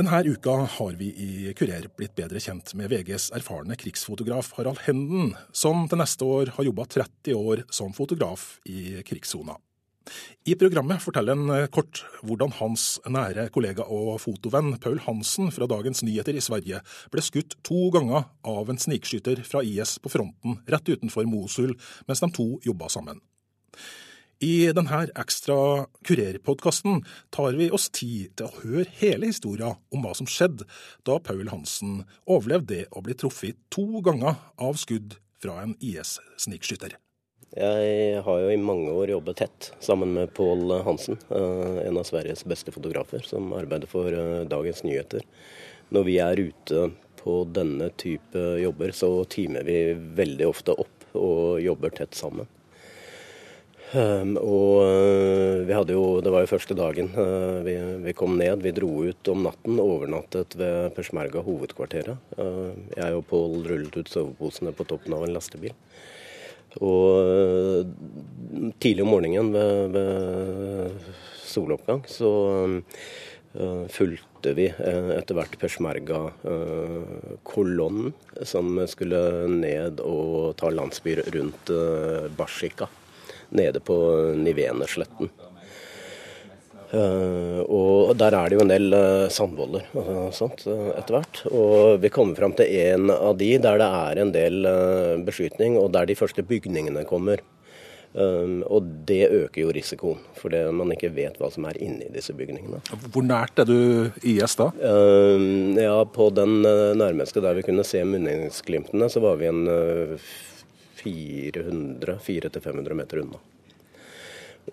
Denne uka har vi i Kurer blitt bedre kjent med VGs erfarne krigsfotograf Harald Henden, som til neste år har jobba 30 år som fotograf i krigssona. I programmet forteller han kort hvordan hans nære kollega og fotovenn Paul Hansen fra Dagens Nyheter i Sverige ble skutt to ganger av en snikskytter fra IS på fronten rett utenfor Mosul mens de to jobba sammen. I denne ekstra Kurerpodkasten tar vi oss tid til å høre hele historien om hva som skjedde da Paul Hansen overlevde det å bli truffet to ganger av skudd fra en IS-snikskytter. Jeg har jo i mange år jobbet tett sammen med Pål Hansen, eh, en av Sveriges beste fotografer, som arbeider for eh, Dagens Nyheter. Når vi er ute på denne type jobber, så timer vi veldig ofte opp og jobber tett sammen. Um, og uh, vi hadde jo, Det var jo første dagen vi, vi, kom ned. Vi dro ut om natten, overnattet ved Persmerga hovedkvarteret. Jeg og Pål rullet ut soveposene på toppen av en lastebil. Og tidlig om morgenen ved, ved soloppgang så fulgte vi etter hvert Peshmerga-kolonnen som skulle ned og ta landsbyer rundt Bashika nede på Nivenesletten. Uh, og der er det jo en del sandboller sandvoller sånt etter hvert. Og vi kommer fram til en av de der det er en del beskytning, og der de første bygningene kommer. Og det øker jo risikoen, fordi man ikke vet hva som er inni disse bygningene. Hvor nært er du IS da? ja, på den nærmeste der vi kunne se munningsglimtene, så var vi en 400-500 meter unna.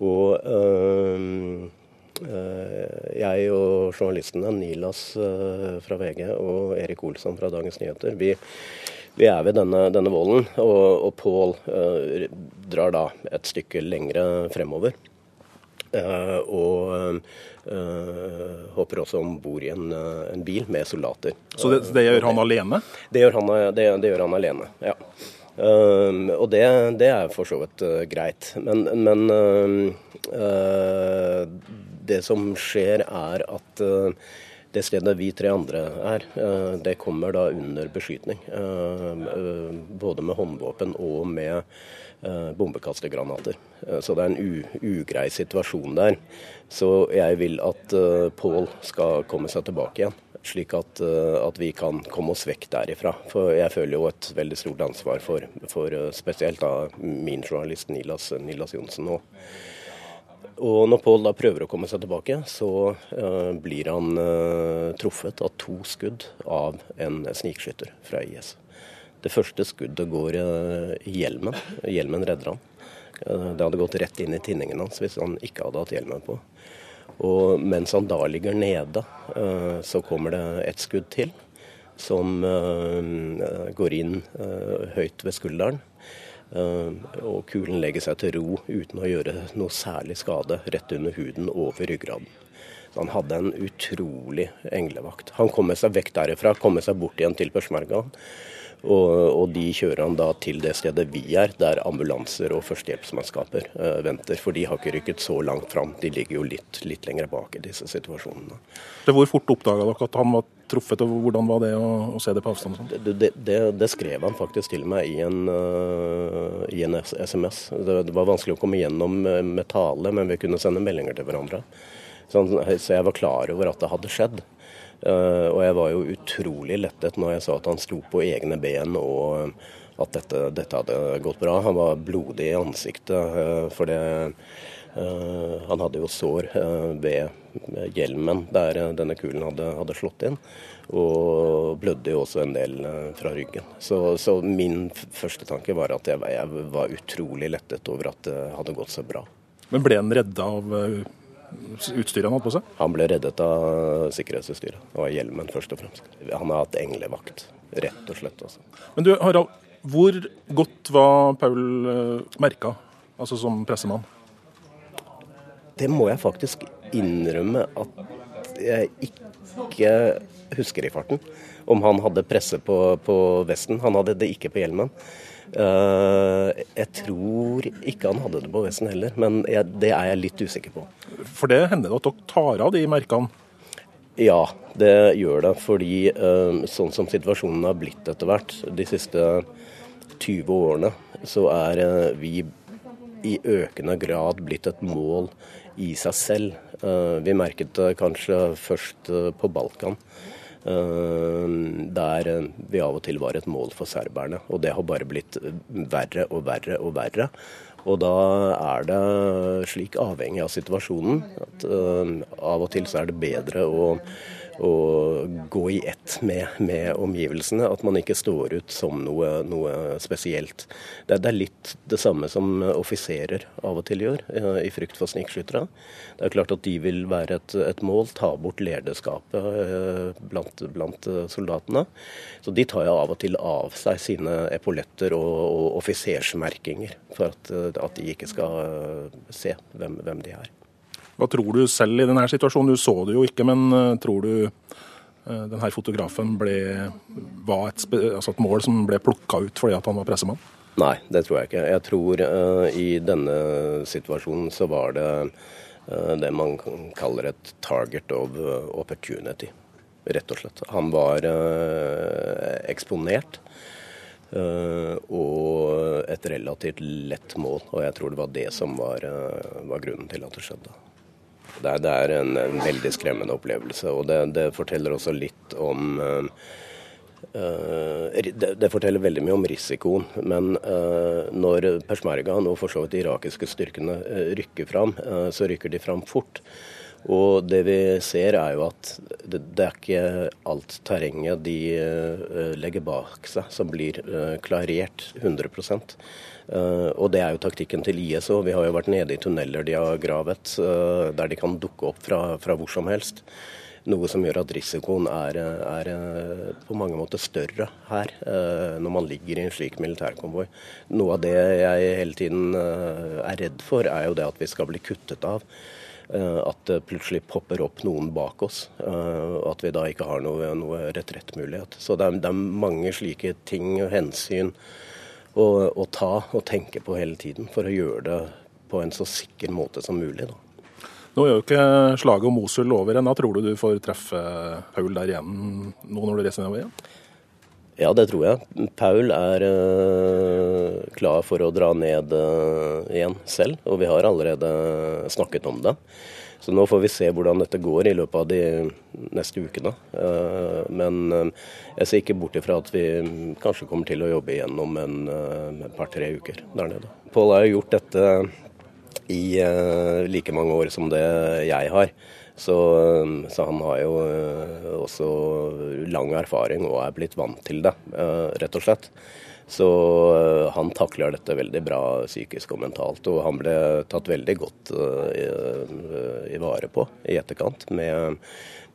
Og øh, jeg og journalistene, Nilas øh, fra VG og Erik Olsson fra Dagens Nyheter, vi, vi er ved denne, denne volden. Og, og Pål uh, drar da et stykke lengre fremover. Uh, og uh, hopper også om bord i en, en, bil med soldater. Så det, det gjør han alene? Det gjør han, det, det gjør han alene, ja. Um, og det, det, er for så vidt uh, greit. Men, men uh, det som skjer, er at det stedet vi tre andre er, det kommer da under beskytning. både med håndvåpen og med bombekastergranater. så det er en ugrei situasjon der. Så jeg vil at Pål skal komme seg tilbake igjen slik at, eh, at, vi kan komme oss vekk derifra. For jeg føler jo et veldig stort ansvar for, for eh, spesielt da min journalist Nilas, Nilas Johnsen. Og, og når Pål da prøver å komme seg tilbake, så uh, blir han uh, truffet av to skudd av en snikskytter fra IS. Det første skuddet går uh, i hjelmen. Hjelmen redder han. det hadde gått rett inn i tinningen hans hvis han ikke hadde hatt hjelmen på. Og mens han da ligger nede, så kommer det et skudd til som går inn høyt ved skulderen. Og kulen legger seg til ro uten å gjøre noe særlig skade rett under huden over ryggraden. Så han hadde en utrolig englevakt. Han kommer seg vekk derifra, kommer seg bort igjen til Peshmergaen. Og, og, de kjører han da til det stedet vi er, der ambulanser og førstehjelpsmannskaper uh, venter. For de har ikke rykket så langt fram. De ligger jo litt, litt lenger bak i disse situasjonene. Hvor fort oppdaga dere at han var truffet, og hvordan var det å, å se det på avstand? Sånn? Det, det, det, det, skrev han faktisk til meg i en, uh, i en SMS. Det, var vanskelig å komme gjennom med tale, men vi kunne sende meldinger til hverandre. Så, så jeg var klar over at det hadde skjedd. Uh, og jeg var jo utrolig lettet når jeg sa at han sto på egne ben og at dette, dette hadde gått bra. Han var blodig i ansiktet uh, for det uh, han hadde jo sår ved hjelmen der denne kulen hadde, hadde, slått inn. Og blødde jo også en del fra ryggen. Så, så min første tanke var at jeg, jeg, var utrolig lettet over at det hadde gått så bra. Men ble han redda av utstyret han hadde på seg? Han ble reddet av sikkerhetsutstyret, og av hjelmen først og fremst. Han har hatt englevakt, rett og slett. Også. Altså. Men du Harald, hvor godt var Paul eh, merka, altså som pressemann? Det må jeg faktisk innrømme at jeg ikke husker i farten om han hadde presse på, på vesten. Han hadde det ikke på hjelmen. Uh, jeg tror ikke han hadde det på vesten heller, men jeg, det er jeg litt usikker på. For det hender det at dere tar av de merkene? Ja, det gjør det. Fordi uh, sånn som situasjonen har blitt etter hvert de siste 20 årene, så er uh, vi i økende grad blitt et mål i seg selv. Vi merket det kanskje først på Balkan. Eh, der vi av og til var et mål for serberne. Og det har bare blitt verre og verre og verre. Og da er det slik avhengig av situasjonen at av og til så er det bedre å å gå i ett med, med, omgivelsene. At man ikke står ut som noe, noe spesielt. Det, det, er litt det samme som offiserer av og til gjør, eh, i frykt for snikskyttere. Det er klart at de vil være et, et mål, ta bort lederskapet eh, blant, blant, soldatene. Så de tar jo av og til av seg sine epauletter og, og offisersmerkinger, for at, at, de ikke skal se hvem, hvem de er. Hva tror du selv i denne situasjonen? Du så det jo ikke, men eh, tror du eh, denne fotografen ble, var et, altså et mål som ble plukka ut fordi han var pressemann? Nei, det tror jeg ikke. Jeg tror uh, i denne situasjonen så var det uh, det man kaller et target of opportunity, rett og slett. Han var uh, eksponert. og et relativt lett mål, og jeg tror det var det som var, var grunnen til at det skjedde. Det er, det er en, en, veldig skremmende opplevelse, og det, det forteller også litt om uh, det, det, forteller veldig mye om risikoen, men uh, når peshmerga og for så vidt de irakiske styrkene uh, rykker fram, så rykker de fram fort. Og det vi ser er jo at det, det er ikke alt terrenget de legger bak seg som blir klarert 100 Uh, og det er jo taktikken til IS òg. Vi har jo vært nede i tunneler de har gravet, uh, der de kan dukke opp fra, fra, hvor som helst. Noe som gjør at risikoen er, er uh, på mange måter større her, når man ligger i en slik militærkonvoi. Noe av det jeg hele tiden er redd for, er jo det at vi skal bli kuttet av. At det plutselig popper opp noen bak oss, og at vi da ikke har noe, noe retrettmulighet. Så det er, det er mange slike ting og hensyn å, å, ta og tenke på hele tiden for å gjøre det på en så sikker måte som mulig. Da. Nå er jo ikke slaget om Mosul over ennå. Tror du du får treffe Paul der igjen nå når du reiser nedover igjen? Ja, det tror jeg. Paul er øh, klar for å dra ned øh, igjen selv, og vi har allerede snakket om det. Så nå får vi se hvordan dette går i løpet av de neste ukene. Eh, men jeg ser ikke bort ifra at vi kanskje kommer til å jobbe igjennom en, et eh, par-tre uker der nede. Pål har gjort dette i like mange år som det jeg har. Så, så, han har jo også lang erfaring og er blitt vant til det, rett og slett. Så uh, han takler dette veldig bra psykisk og mentalt. Og han ble tatt veldig godt uh, i, i vare på i etterkant med,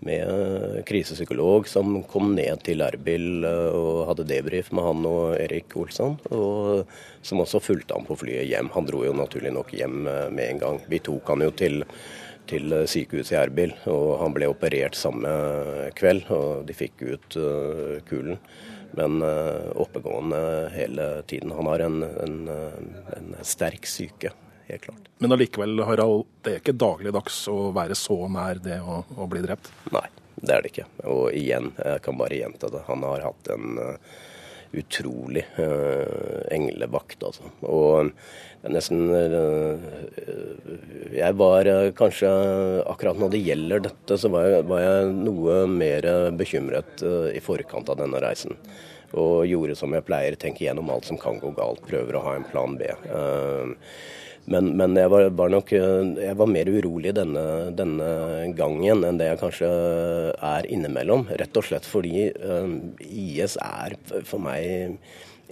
med krisepsykolog som kom ned til Erbil uh, og hadde debrief med han og Erik Olsson. Og som også fulgte han på flyet hjem. Han dro jo naturlig nok hjem med en gang. Vi tok han jo til til sykehuset i Erbil, og han ble operert samme kveld. Og de fikk ut kulen men eh, oppegående hele tiden. Han har en, en, eh, en sterk syke, helt klart. Men allikevel, Harald, det er ikke dagligdags å være så nær det å, å, bli drept? Nei, det er det ikke. Og igjen, jeg kan bare gjenta det. Han har hatt en utrolig uh, englevakt, altså. Og det er nesten uh, Jeg var kanskje Akkurat når det gjelder dette, så var jeg, var jeg noe mer bekymret i forkant av denne reisen og gjorde som jeg pleier, tenke gjennom alt som kan gå galt. Prøver å ha en plan B. Eh, men, men jeg, var, var, nok, jeg var mer urolig denne, denne, gangen enn det jeg kanskje er innimellom. Rett og slett fordi um, IS er for meg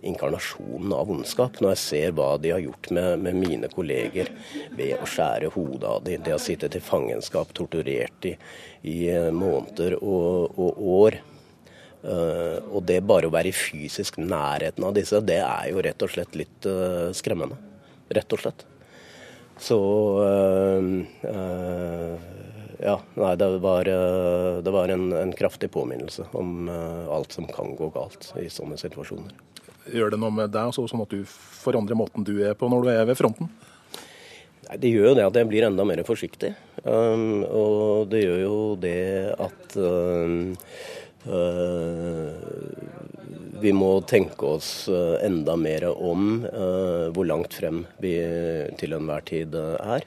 inkarnasjonen av ondskap. Når jeg ser hva de har gjort med, med mine kolleger ved å skjære hodet av dem. De har sittet i fangenskap, torturert i, i måneder og, og år. Uh, og det bare å være i fysisk nærheten av disse, det er jo rett og slett litt uh, skremmende. Rett og slett. Så uh, Ja, nei, det var, det var en, en, kraftig påminnelse om alt som kan gå galt i sånne situasjoner. Gjør det noe med deg, sånn at du forandrer måten du er på når du er ved fronten? Nei, Det gjør jo det at jeg blir enda mer forsiktig. Um, og det gjør jo det at um, uh, vi må tenke oss uh, enda mer om uh, hvor langt frem vi til enhver tid er.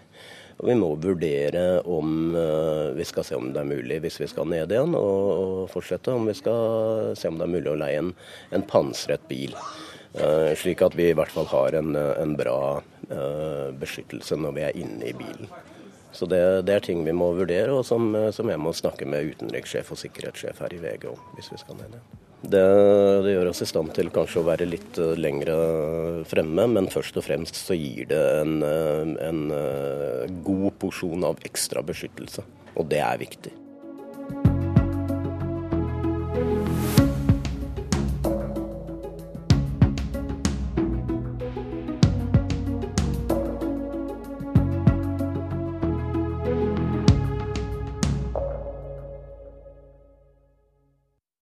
Og vi må vurdere om vi skal se om det er mulig, hvis vi skal ned igjen og, og fortsette, om vi skal se om det er mulig å leie en, en pansret bil. Slik at vi i hvert fall har en, en bra beskyttelse når vi er inne i bilen. Så det, det, er ting vi må vurdere, og som, som jeg må snakke med utenrikssjef og sikkerhetssjef her i VG om, hvis vi skal ned igjen. Det, det, gjør oss i stand til kanskje å være litt uh, lengre fremme, men først og fremst så gir det en, en god porsjon av ekstra beskyttelse. Og det er viktig.